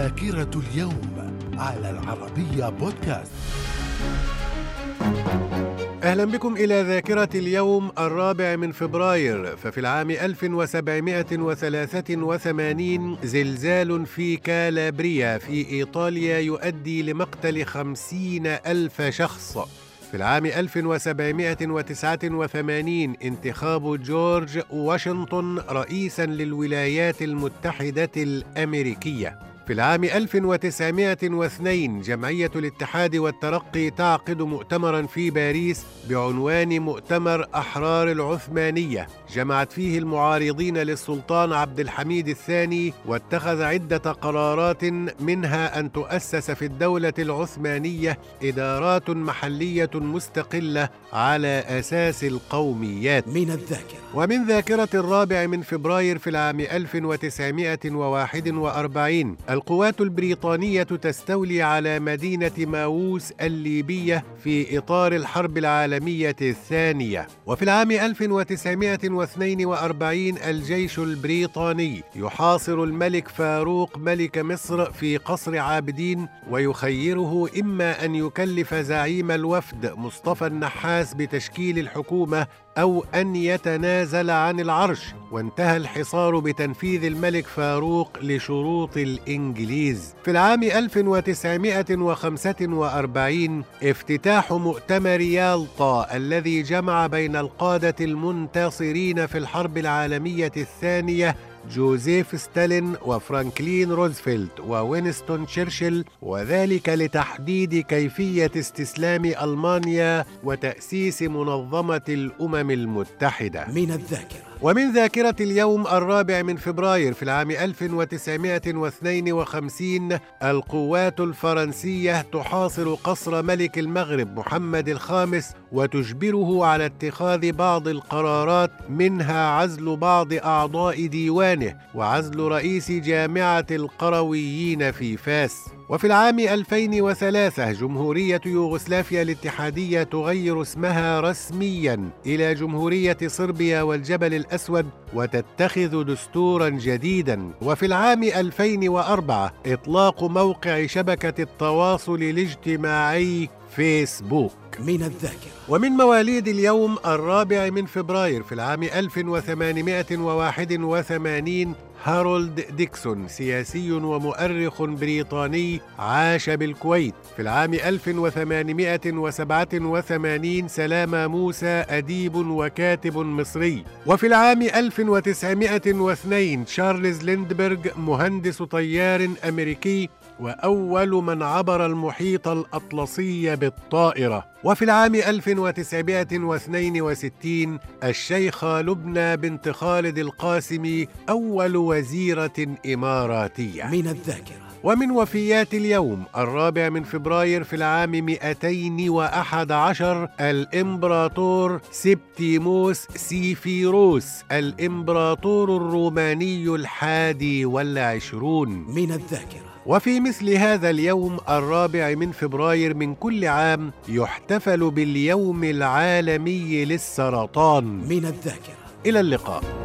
ذاكرة اليوم على العربية بودكاست. أهلا بكم إلى ذاكرة اليوم الرابع من فبراير ففي العام 1783 زلزال في كالابريا في إيطاليا يؤدي لمقتل خمسين ألف شخص. في العام 1789 انتخاب جورج واشنطن رئيسا للولايات المتحدة الأمريكية. في العام 1902 جمعية الاتحاد والترقي تعقد مؤتمرا في باريس بعنوان مؤتمر أحرار العثمانية. جمعت فيه المعارضين للسلطان عبد الحميد الثاني واتخذ عدة قرارات منها أن تؤسس في الدولة العثمانية إدارات محلية مستقلة على أساس القوميات. من الذاكرة. ومن ذاكرة الرابع من فبراير في العام 1941 القوات البريطانية تستولي على مدينة ماووس الليبية في إطار الحرب العالمية الثانية. وفي العام 1942 الجيش البريطاني يحاصر الملك فاروق ملك مصر في قصر عابدين ويخيره إما أن يكلف زعيم الوفد مصطفى النحاس بتشكيل الحكومة أو أن يتنازل عن العرش. وانتهى الحصار بتنفيذ الملك فاروق لشروط الإنجليز. في العام 1945 افتتاح مؤتمر يالطا الذي جمع بين القادة المنتصرين في الحرب العالمية الثانية جوزيف ستالين وفرانكلين روزفلت ووينستون تشرشل وذلك لتحديد كيفية استسلام ألمانيا وتأسيس منظمة الأمم المتحدة. من الذاكرة. ومن ذاكرة اليوم الرابع من فبراير في العام 1952 القوات الفرنسية تحاصر قصر ملك المغرب محمد الخامس وتجبره على اتخاذ بعض القرارات منها عزل بعض أعضاء ديوانه وعزل رئيس جامعة القرويين في فاس. وفي العام 2003 جمهورية يوغوسلافيا الاتحادية تغير اسمها رسميا إلى جمهورية صربيا والجبل الأسود وتتخذ دستورا جديدا. وفي العام 2004 إطلاق موقع شبكة التواصل الاجتماعي فيسبوك. من الذاكرة. ومن مواليد اليوم الرابع من فبراير في العام 1881 هارولد ديكسون سياسي ومؤرخ بريطاني عاش بالكويت. في العام 1887 سلامة موسى أديب وكاتب مصري. وفي العام 1902 تشارلز ليندبرغ مهندس طيار أمريكي وأول من عبر المحيط الأطلسي بالطائرة. وفي العام 1962 الشيخة لبنى بنت خالد القاسمي أول وزيرة إماراتية. من الذاكرة. ومن وفيات اليوم الرابع من فبراير في العام 211 الإمبراطور سبتيموس سيفيروس الإمبراطور الروماني الحادي والعشرون. من الذاكرة. وفي مثل هذا اليوم الرابع من فبراير من كل عام يحتفل باليوم العالمي للسرطان. من الذاكرة. إلى اللقاء.